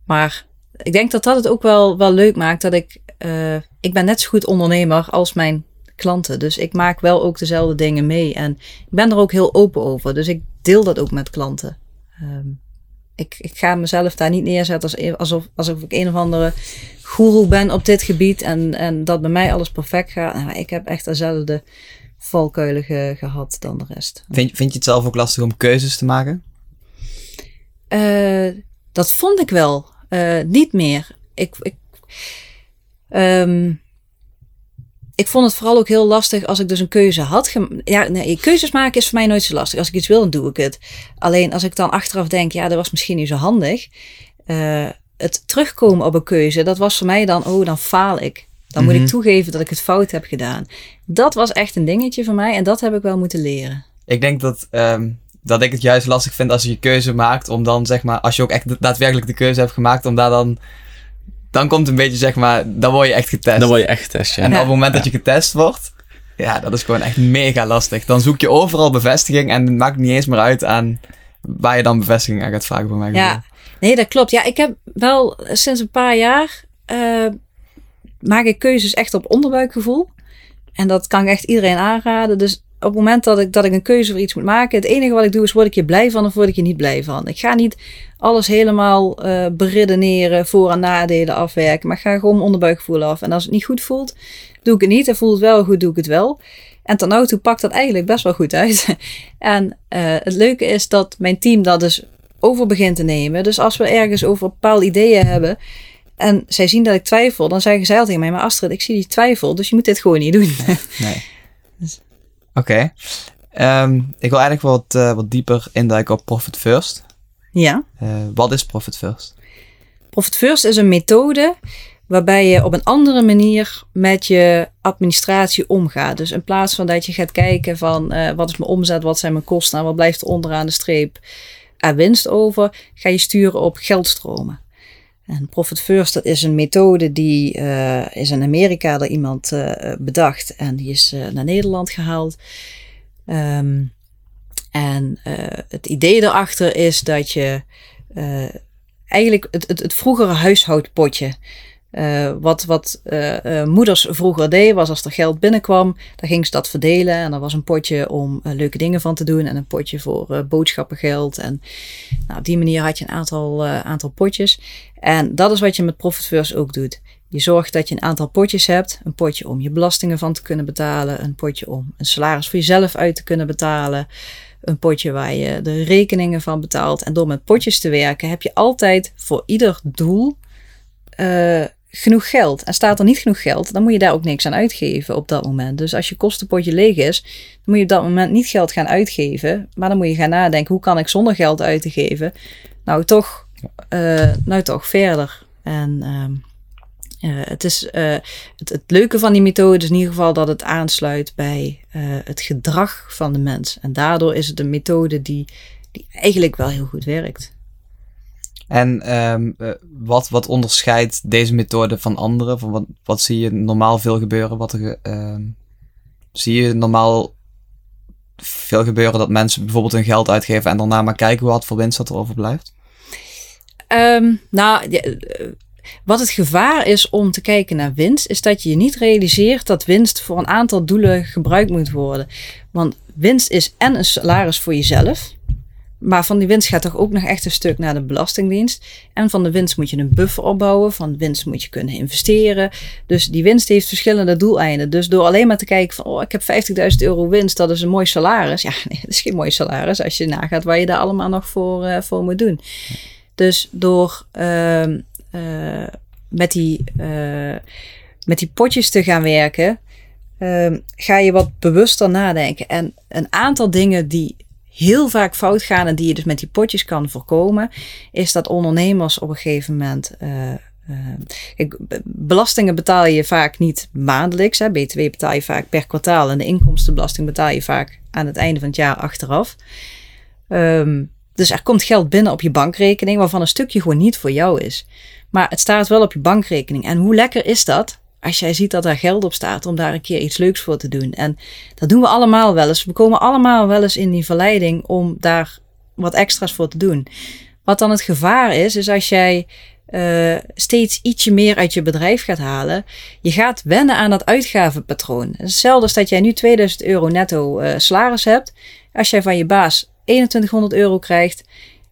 maar ik denk dat dat het ook wel, wel leuk maakt dat ik... eh, ik ben net zo goed ondernemer als mijn klanten. Dus ik maak wel ook dezelfde dingen mee. En ik ben er ook heel open over. Dus ik deel dat ook met klanten. Ehm, ik, ik ga mezelf daar niet neerzetten als, alsof, alsof ik een of andere goeroe ben op dit gebied. En, en dat bij mij alles perfect gaat. Nou, ik heb echt dezelfde valkuilen ge- gehad dan de rest. Vind, vind je het zelf ook lastig om keuzes te maken? Eh, dat vond ik wel. Eh, niet meer. Ik, ik, ehm, ik vond het vooral ook heel lastig als ik dus een keuze had. Ja, nee, keuzes maken is voor mij nooit zo lastig. Als ik iets wil, dan doe ik het. Alleen als ik dan achteraf denk, ja, dat was misschien niet zo handig. Eh, het terugkomen op een keuze, dat was voor mij dan, oh, dan faal ik. Dan moet Mhm. ik toegeven dat ik het fout heb gedaan. Dat was echt een dingetje voor mij en dat heb ik wel moeten leren. Ik denk dat, ehm, dat ik het juist lastig vind als je je keuze maakt om dan zeg maar, als je ook echt daadwerkelijk de keuze hebt gemaakt, om daar dan dan komt een beetje zeg maar, dan word je echt getest. Dan word je echt getest, ja. En Ja. op het moment dat je getest wordt, ja, dat is gewoon echt mega lastig. Dan zoek je overal bevestiging en het maakt niet eens meer uit aan waar je dan bevestiging aan gaat vragen voor mij. Ja, nee, dat klopt. Ja, ik heb wel sinds een paar jaar eh, maak ik keuzes echt op onderbuikgevoel. En dat kan ik echt iedereen aanraden. Dus op het moment dat ik, dat ik een keuze voor iets moet maken, het enige wat ik doe is word ik je blij van of word ik je niet blij van. Ik ga niet alles helemaal eh beredeneren, voor- en nadelen afwerken, maar ik ga gewoon mijn onderbuikgevoel af. En als het niet goed voelt, doe ik het niet. En voelt het wel goed, doe ik het wel. En tot nu toe pakt dat eigenlijk best wel goed uit. en eh, het leuke is dat mijn team dat dus over begint te nemen. Dus als we ergens over bepaalde ideeën hebben en zij zien dat ik twijfel, dan zeggen zij al tegen mij, maar Astrid, ik zie die twijfel, dus je moet dit gewoon niet doen. Nee. Oké. Ehm, ik wil eigenlijk wat, eh, wat dieper induiken op Profit First. ja. Eh, wat is Profit First? Profit First is een methode waarbij je op een andere manier met je administratie omgaat. Dus in plaats van dat je gaat kijken van eh, wat is mijn omzet, wat zijn mijn kosten en wat blijft er onderaan de streep aan winst over, ga je sturen op geldstromen. En Profit First dat is een methode die eh, is in Amerika door iemand eh, bedacht en die is eh, naar Nederland gehaald. Ehm, en het idee erachter is dat je eigenlijk het, het, het vroegere huishoudpotje. Eh, wat wat eh, eh, moeders vroeger deden, was als er geld binnenkwam, dan ging ze dat verdelen. En er was een potje om leuke dingen van te doen en een potje voor boodschappengeld. En nou, op die manier had je een aantal, aantal potjes. En dat is wat je met Profit ook doet. Je zorgt dat je een aantal potjes hebt. Een potje om je belastingen van te kunnen betalen. Een potje om een salaris voor jezelf uit te kunnen betalen. Een potje waar je de rekeningen van betaalt. En door met potjes te werken heb je altijd voor ieder doel genoeg geld. En staat er niet genoeg geld, dan moet je daar ook niks aan uitgeven op dat moment. Dus als je kostenpotje leeg is, dan moet je op dat moment niet geld gaan uitgeven. Maar dan moet je gaan nadenken, hoe kan ik zonder geld uit te geven? Nou toch, eh, nou toch verder. En ehm, eh, het, is, eh, het, het leuke van die methode is in ieder geval dat het aansluit bij het gedrag van de mens. En daardoor is het een methode die, die eigenlijk wel heel goed werkt. En ehm, eh, wat, wat onderscheidt deze methode van andere? Van wat, wat zie je normaal veel gebeuren? Wat ehm, zie je normaal veel gebeuren dat mensen bijvoorbeeld hun geld uitgeven en daarna maar kijken wat voor winst dat er overblijft? Ehm, nou, eh, wat het gevaar is om te kijken naar winst, is dat je je niet realiseert dat winst voor een aantal doelen gebruikt moet worden. Want winst is en een salaris voor jezelf. Maar van die winst gaat toch ook nog echt een stuk naar de Belastingdienst. En van de winst moet je een buffer opbouwen. Van de winst moet je kunnen investeren. Dus die winst heeft verschillende doeleinden. Dus door alleen maar te kijken van, oh, ik heb 50.000 euro winst, dat is een mooi salaris. Ja, nee, dat is geen mooi salaris als je nagaat waar je daar allemaal nog voor, eh, voor moet doen. Dus door ehm, eh, met, die, eh, met die potjes te gaan werken, ehm, ga je wat bewuster nadenken. En een aantal dingen die heel vaak fout gaan en die je dus met die potjes kan voorkomen, is dat ondernemers op een gegeven moment. eh, eh, belastingen betaal je vaak niet maandelijks. Hè. BTW betaal je vaak per kwartaal en de inkomstenbelasting betaal je vaak aan het einde van het jaar achteraf. Ehm, dus er komt geld binnen op je bankrekening waarvan een stukje gewoon niet voor jou is. Maar het staat wel op je bankrekening. En hoe lekker is dat als jij ziet dat daar geld op staat om daar een keer iets leuks voor te doen? En dat doen we allemaal wel eens. We komen allemaal wel eens in die verleiding om daar wat extra's voor te doen. Wat dan het gevaar is, is als jij eh, steeds ietsje meer uit je bedrijf gaat halen. Je gaat wennen aan dat uitgavenpatroon. Hetzelfde als dat jij nu 2000 euro netto eh, salaris hebt. Als jij van je baas 2100 euro krijgt,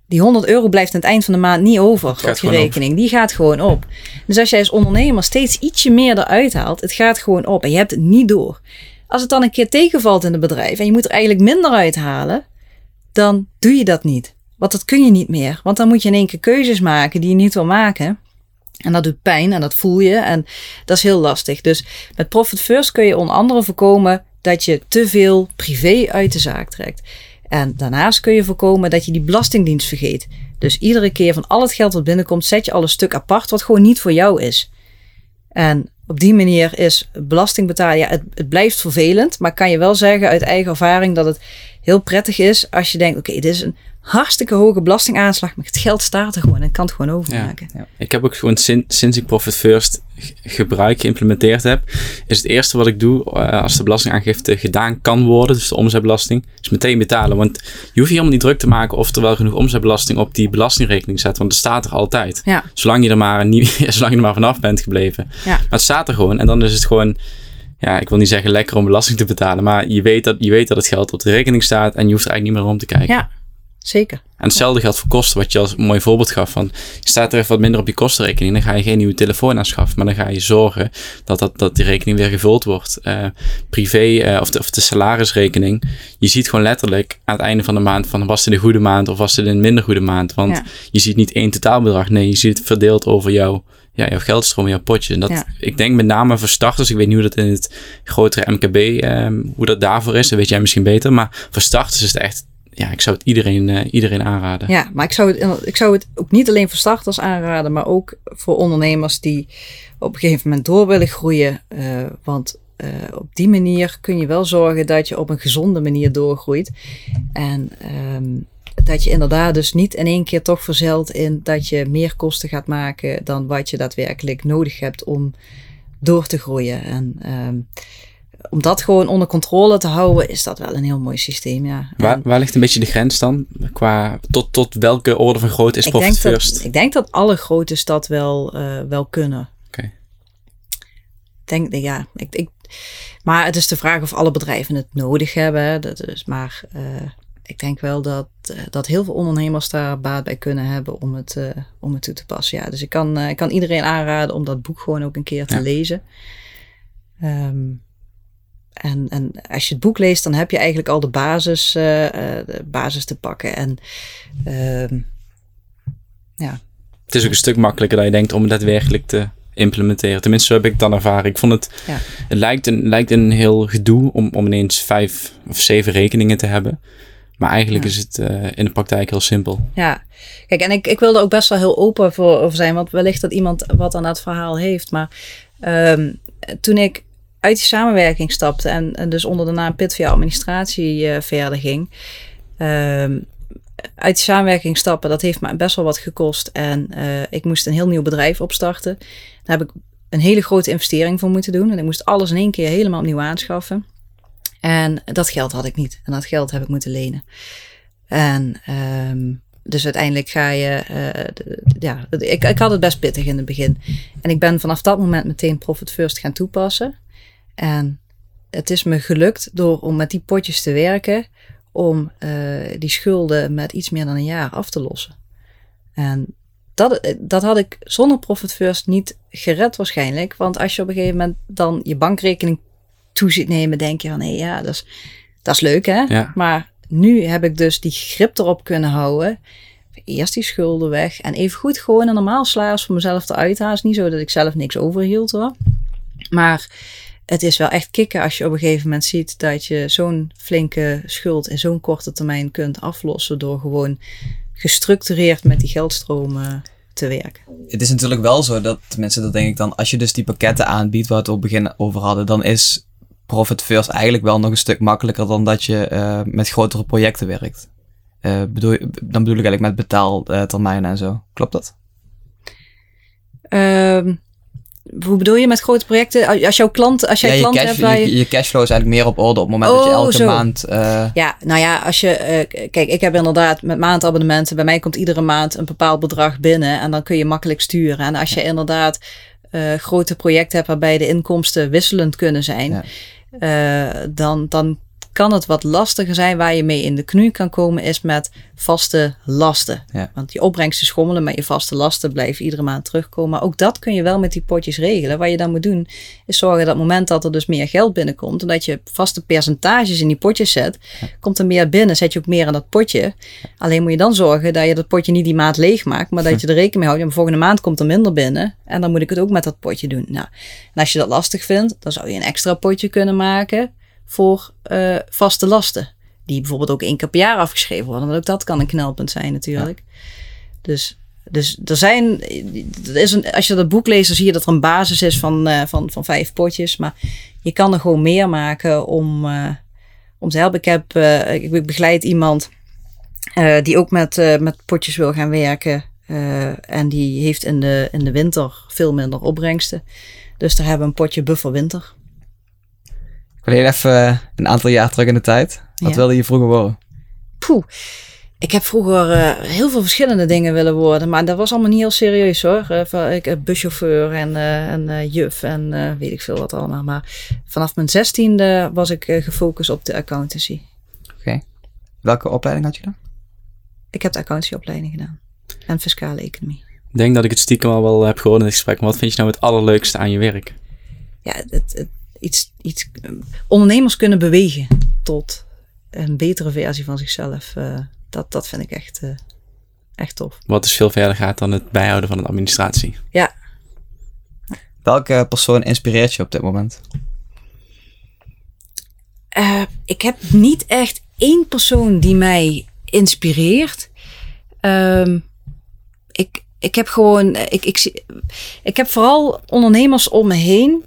die 100 euro blijft aan het eind van de maand niet over op je op. rekening. Die gaat gewoon op. Dus als jij als ondernemer steeds ietsje meer eruit haalt, het gaat gewoon op en je hebt het niet door. Als het dan een keer tegenvalt in het bedrijf en je moet er eigenlijk minder uithalen, dan doe je dat niet. Want dat kun je niet meer. Want dan moet je in één keer keuzes maken die je niet wil maken. En dat doet pijn en dat voel je. En dat is heel lastig. Dus met Profit First kun je onder andere voorkomen dat je te veel privé uit de zaak trekt. En daarnaast kun je voorkomen dat je die belastingdienst vergeet. Dus iedere keer van al het geld wat binnenkomt, zet je al een stuk apart wat gewoon niet voor jou is. En op die manier is belasting betalen, ja, het, het blijft vervelend, maar kan je wel zeggen uit eigen ervaring dat het heel prettig is als je denkt, oké, dit is een hartstikke hoge belastingaanslag, maar het geld staat er gewoon en kan het gewoon overmaken. Ja. Ik heb ook gewoon sinds, sinds ik Profit First gebruik geïmplementeerd heb, is het eerste wat ik doe uh, als de belastingaangifte gedaan kan worden, dus de omzetbelasting, is meteen betalen. Want je hoeft je helemaal niet druk te maken of er wel genoeg omzetbelasting op die belastingrekening staat, want het staat er altijd. Ja. Zolang je er maar niet, zolang je er maar vanaf bent gebleven. Ja. Maar het staat er gewoon en dan is het gewoon ja, ik wil niet zeggen lekker om belasting te betalen, maar je weet dat, je weet dat het geld op de rekening staat en je hoeft er eigenlijk niet meer om te kijken. Ja, zeker. En hetzelfde geldt voor kosten, wat je als mooi voorbeeld gaf. Van, je staat er even wat minder op je kostenrekening, dan ga je geen nieuwe telefoon aanschaffen. Maar dan ga je zorgen dat, dat, dat die rekening weer gevuld wordt. Uh, privé uh, of, de, of de salarisrekening. Je ziet gewoon letterlijk aan het einde van de maand van was het een goede maand of was het een minder goede maand. Want Ja. je ziet niet één totaalbedrag. Nee, je ziet het verdeeld over jouw, ja, jouw geldstroom, jouw potje. En dat, Ja. ik denk met name voor starters, ik weet niet hoe dat in het grotere MKB, ehm, hoe dat daarvoor is. Dat weet jij misschien beter. Maar voor starters is het echt, ja, ik zou het iedereen, eh, iedereen aanraden. Ja, maar ik zou, het, ik zou het ook niet alleen voor starters aanraden, maar ook voor ondernemers die op een gegeven moment door willen groeien. Eh, want eh, op die manier kun je wel zorgen dat je op een gezonde manier doorgroeit. En ehm, dat je inderdaad dus niet in één keer toch verzeilt in dat je meer kosten gaat maken dan wat je daadwerkelijk nodig hebt om door te groeien. En ehm, om dat gewoon onder controle te houden, is dat wel een heel mooi systeem. Ja. Waar, ligt een beetje de grens dan? Qua, tot, tot welke orde van grootte is ik Profit denk, First? ik denk dat alle groottes dat wel, eh, wel kunnen. Oké. Denk, ja, ik, ik, maar het is de vraag of alle bedrijven het nodig hebben. Dat is, maar eh, ik denk wel dat, eh, dat heel veel ondernemers daar baat bij kunnen hebben om het, om het toe te passen. Ja, dus ik kan, ik kan iedereen aanraden om dat boek gewoon ook een keer te Ja. lezen. Ehm, en, en als je het boek leest, dan heb je eigenlijk al de basis, eh, eh, de basis te pakken. En ehm, Het is ook een stuk makkelijker dan je denkt om het daadwerkelijk te implementeren. Tenminste, zo heb ik het dan ervaren. Ik vond het, Ja. het lijkt een, lijkt een heel gedoe om, om ineens vijf of zeven rekeningen te hebben. Maar eigenlijk Ja. is het eh, in de praktijk heel simpel. Ja, kijk, en ik, ik wilde ook best wel heel open voor over zijn, want wellicht dat iemand wat aan dat verhaal heeft. Maar ehm, toen ik uit die samenwerking stapte en, dus onder de naam Pitvia Administratie eh, verder ging, ehm, uit die samenwerking stappen, dat heeft me best wel wat gekost. En eh, ik moest een heel nieuw bedrijf opstarten. Daar heb ik een hele grote investering voor moeten doen. En ik moest alles in één keer helemaal opnieuw aanschaffen. En dat geld had ik niet. En dat geld heb ik moeten lenen. En ehm, dus uiteindelijk ga je. d- ja, ik, ik had het best pittig in het begin. En ik ben vanaf dat moment meteen Profit First gaan toepassen. En het is me gelukt door om met die potjes te werken. Om eh, die schulden met iets meer dan een jaar af te lossen. En dat, dat had ik zonder Profit First niet gered waarschijnlijk. Want als je op een gegeven moment dan je bankrekening toe ziet nemen, denk je van hé ja, dat is, dat is leuk hè. Ja. Maar nu heb ik dus die grip erop kunnen houden. Eerst die schulden weg. En even goed gewoon een normaal salaris voor mezelf. Het is niet zo dat ik zelf niks overhield hoor. Maar het is wel echt kicken als je op een gegeven moment ziet dat je zo'n flinke schuld in zo'n korte termijn kunt aflossen. Door gewoon gestructureerd met die geldstromen te werken. Het is natuurlijk wel zo dat, tenminste dat denk ik dan, als je dus die pakketten aanbiedt waar we het op het begin over hadden, dan is Profit First eigenlijk wel nog een stuk makkelijker dan dat je eh, met grotere projecten werkt. Eh, bedoel, dan bedoel ik eigenlijk met betaaltermijnen en zo. Klopt dat? Ehm, hoe bedoel je met grote projecten? Als jouw klant, als jij ja, je, cash, hebt waar je... je, je cashflow is eigenlijk meer op orde op het moment dat je Oh, elke zo. maand... eh, Ja, nou ja, als je. eh, kijk, ik heb inderdaad met maandabonnementen. Bij mij komt iedere maand een bepaald bedrag binnen. En dan kun je makkelijk sturen. En als je inderdaad eh, grote projecten hebt waarbij de inkomsten wisselend kunnen zijn. Ja. dan, dan kan het wat lastiger zijn. Waar je mee in de knie kan komen, is met vaste lasten. Ja. Want je opbrengsten schommelen, maar je vaste lasten blijven iedere maand terugkomen. Maar ook dat kun je wel met die potjes regelen. Wat je dan moet doen, is zorgen dat op het moment dat er dus meer geld binnenkomt, en dat je vaste percentages in die potjes zet, komt er meer binnen, zet je ook meer in dat potje. Alleen moet je dan zorgen dat je dat potje niet die maand leeg maakt, maar dat je er rekening mee houdt. En volgende maand komt er minder binnen. En dan moet ik het ook met dat potje doen. Nou, en als je dat lastig vindt, dan zou je een extra potje kunnen maken voor eh, vaste lasten. Die bijvoorbeeld ook één keer per jaar afgeschreven worden. Want ook dat kan een knelpunt zijn natuurlijk. Dus, dus er zijn, er is een, als je dat boek leest, dan zie je dat er een basis is van, eh, van, van vijf potjes. Maar je kan er gewoon meer maken om, eh, om te helpen. Ik, heb, ik, begeleid iemand die ook met, met potjes wil gaan werken. En die heeft in de, in de winter veel minder opbrengsten. Dus daar hebben we een potje buffer winter. Ik wil even een aantal jaar terug in de tijd. Wat Ja. wilde je vroeger worden? Poeh. Ik heb vroeger eh, heel veel verschillende dingen willen worden, maar dat was allemaal niet heel serieus hoor. Eh, van, ik, eh, buschauffeur en, eh, en eh, juf en eh, weet ik veel wat allemaal. Maar vanaf mijn zestiende was ik eh, gefocust op de accountancy. Welke opleiding had je dan? Ik heb de accountancyopleiding gedaan en fiscale economie. Ik denk dat ik het stiekem al wel heb gehoord in het gesprek. Maar wat vind je nou het allerleukste aan je werk? Ja, het, het, iets, iets, eh, ondernemers kunnen bewegen tot een betere versie van zichzelf. eh, dat, dat vind ik echt, eh, echt tof. Wat dus veel verder gaat dan het bijhouden van de administratie. Welke persoon inspireert je op dit moment? Eh, ik heb niet echt één persoon die mij inspireert. Ehm, ik, ik heb gewoon, ik, ik, zie- ik heb vooral ondernemers om me heen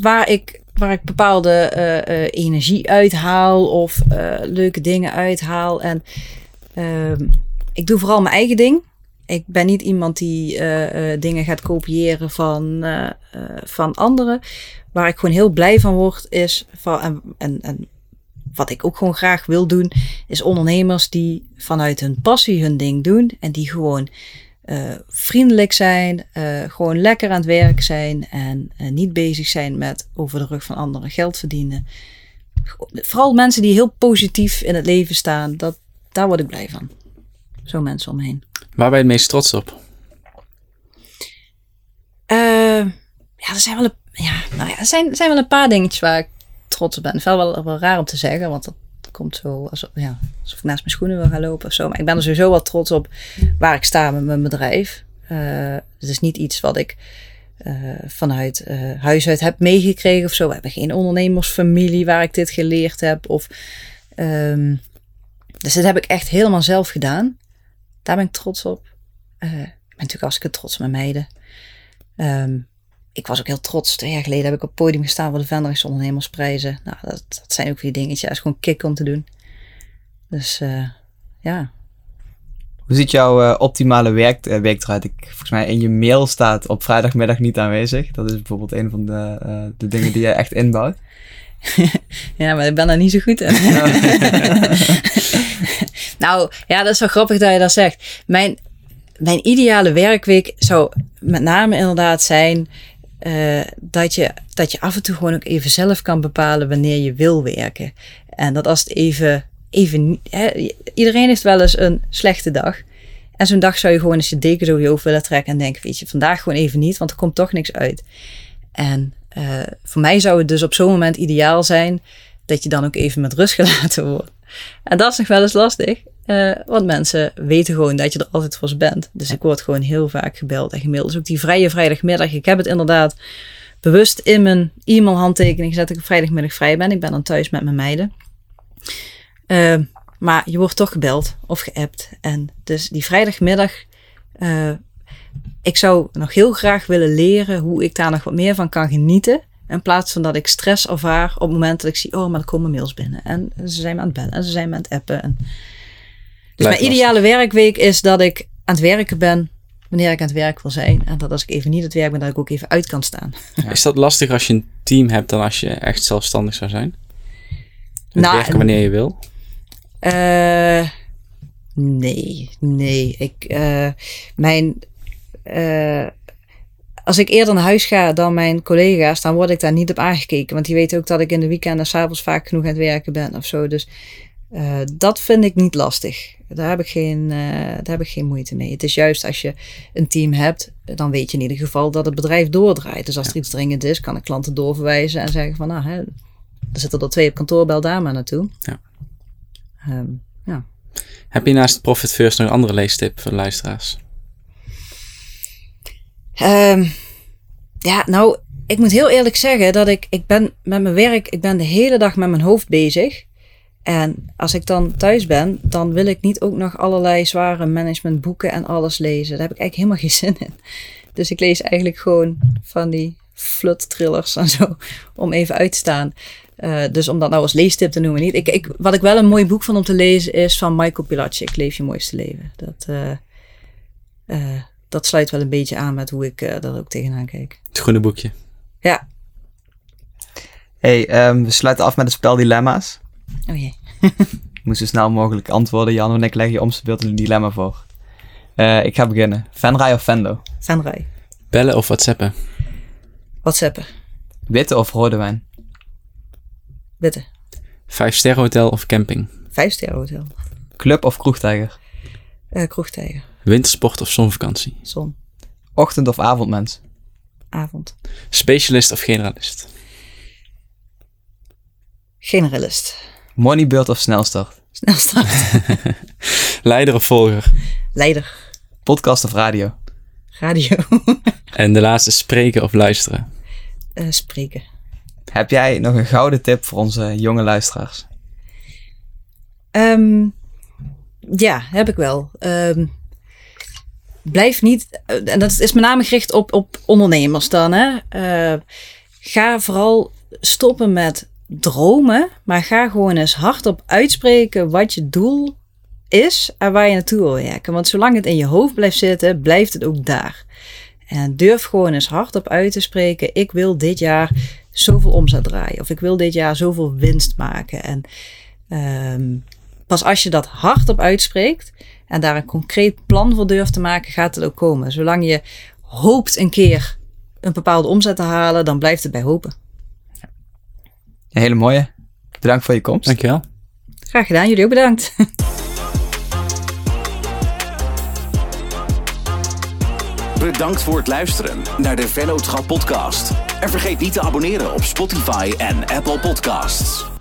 waar ik, waar ik bepaalde eh, eh, energie uithaal of eh, leuke dingen uithaal. En ehm, ik doe vooral mijn eigen ding. Ik ben niet iemand die dingen gaat kopiëren van, van anderen. Waar ik gewoon heel blij van word, is van, en, en, en wat ik ook gewoon graag wil doen, is ondernemers die vanuit hun passie hun ding doen en die gewoon eh, vriendelijk zijn, eh, gewoon lekker aan het werk zijn en eh, niet bezig zijn met over de rug van anderen geld verdienen. Vooral mensen die heel positief in het leven staan, dat, daar word ik blij van. Zo mensen om me heen. Waar ben je het meest trots op? Ja, er zijn wel een, ja, nou ja, er zijn, er zijn wel een paar dingetjes waar ik trots op ben. Het is wel, wel, wel raar om te zeggen, want dat komt zo alsof, ja, alsof ik naast mijn schoenen wil gaan lopen of zo. Maar ik ben er sowieso wel trots op waar ik sta met mijn bedrijf. Eh, het is niet iets wat ik eh, vanuit eh, huis uit heb meegekregen of zo. We hebben geen ondernemersfamilie waar ik dit geleerd heb. Of, ehm, dus dit heb ik echt helemaal zelf gedaan. Daar ben ik trots op. Ik ben natuurlijk hartstikke trots op mijn meiden. Ehm, ik was ook heel trots. Twee jaar geleden heb ik op het podium gestaan voor de Venderijkse ondernemersprijzen. Nou, dat, dat zijn ook weer dingetjes. Dat is gewoon kick om te doen. Dus eh, ja. Hoe ziet jouw eh, optimale werk, week eruit? Ik, volgens mij in je mail staat op vrijdagmiddag niet aanwezig. Dat is bijvoorbeeld een van de, de dingen die je echt inbouwt. Ja, maar ik ben daar niet zo goed in. nou, ja, dat is wel grappig dat je dat zegt. Mijn, mijn ideale werkweek zou met name inderdaad zijn eh, dat, je, dat je af en toe gewoon ook even zelf kan bepalen wanneer je wil werken. En dat als het even, even hè, iedereen heeft wel eens een slechte dag. En zo'n dag zou je gewoon eens je deken zo je hoofd willen trekken en denken, weet je, vandaag gewoon even niet, want er komt toch niks uit. En eh, voor mij zou het dus op zo'n moment ideaal zijn dat je dan ook even met rust gelaten wordt. En dat is nog wel eens lastig, eh, want mensen weten gewoon dat je er altijd voor bent. Dus ik word gewoon heel vaak gebeld en gemaild. Dus ook die vrije vrijdagmiddag, ik heb het inderdaad bewust in mijn e-mailhandtekening gezet dat ik op vrijdagmiddag vrij ben. Ik ben dan thuis met mijn meiden. Eh, maar je wordt toch gebeld of geappt. En dus die vrijdagmiddag, eh, ik zou nog heel graag willen leren hoe ik daar nog wat meer van kan genieten. In plaats van dat ik stress ervaar op het moment dat ik zie, oh, maar er komen mails binnen. En ze zijn me aan het bellen en ze zijn me aan het appen. En... Dus mijn ideale werkweek is dat ik aan het werken ben wanneer ik aan het werk wil zijn. En dat als ik even niet aan het werk ben, dat ik ook even uit kan staan. Is dat lastig als je een team hebt dan als je echt zelfstandig zou zijn? Het Nou, werken wanneer je wil? Eh, nee, nee. Ik, eh, mijn, eh, als ik eerder naar huis ga dan mijn collega's, dan word ik daar niet op aangekeken. Want die weten ook dat ik in de weekenden s'avonds vaak genoeg aan het werken ben of zo. Dus dat vind ik niet lastig. Daar heb, ik geen, eh, daar heb ik geen moeite mee. Het is juist als je een team hebt, dan weet je in ieder geval dat het bedrijf doordraait. Dus als er iets dringend is, kan ik klanten doorverwijzen en zeggen van, nou, hè, er zitten er twee op kantoor, bel daar maar naartoe. Ja. Ehm, ja. Heb je naast Profit First nog een andere leestip voor de luisteraars? Ehm, ja, nou, ik moet heel eerlijk zeggen dat ik, ik ben met mijn werk, ik ben de hele dag met mijn hoofd bezig. En als ik dan thuis ben, dan wil ik niet ook nog allerlei zware managementboeken en alles lezen. Daar heb ik eigenlijk helemaal geen zin in. Dus ik lees eigenlijk gewoon van die flut thrillers en zo, om even uit te staan. Eh, dus om dat nou als leestip te noemen, niet. Ik, ik, wat ik wel een mooi boek vond om te lezen is van Michael Pilatschik, Leef je mooiste leven. Dat, eh, eh, dat sluit wel een beetje aan met hoe ik uh, daar ook tegenaan kijk. Het groene boekje. Ja. Hey, um, we sluiten af met het spel dilemma's. Oh jee. Moet zo snel mogelijk antwoorden, Jan, en ik leg je om zijn beeld een dilemma voor. Uh, ik ga beginnen. Venray of Vendo? Venray. Bellen of whatsappen? Whatsappen. Witte of rode wijn? Witte. Vijf sterren hotel of camping? Vijf sterren hotel. Club of kroegtijger? Uh, kroegtijger. Wintersport of zonvakantie? Zon. Ochtend of avondmens? Avond. Specialist of generalist? Generalist. Moneybeurt of snelstart? Snelstart. Leider of volger? Leider. Podcast of radio? Radio. en de laatste spreken of luisteren? Uh, spreken. Heb jij nog een gouden tip voor onze jonge luisteraars? Um, ja, heb ik wel. Um, blijf niet, en dat is met name gericht op, op ondernemers dan. Hè? Uh, ga vooral stoppen met dromen, maar ga gewoon eens hardop uitspreken wat je doel is en waar je naartoe wil werken. Want zolang het in je hoofd blijft zitten, blijft het ook daar. En durf gewoon eens hardop uit te spreken: ik wil dit jaar zoveel omzet draaien, of ik wil dit jaar zoveel winst maken. En um, pas als je dat hardop uitspreekt en daar een concreet plan voor durft te maken, gaat het ook komen. Zolang je hoopt een keer een bepaalde omzet te halen, dan blijft het bij hopen. Een hele mooie. Bedankt voor je komst. Dankjewel. Graag gedaan, jullie ook bedankt. Bedankt voor het luisteren naar de Vennootschap podcast. En vergeet niet te abonneren op Spotify en Apple Podcasts.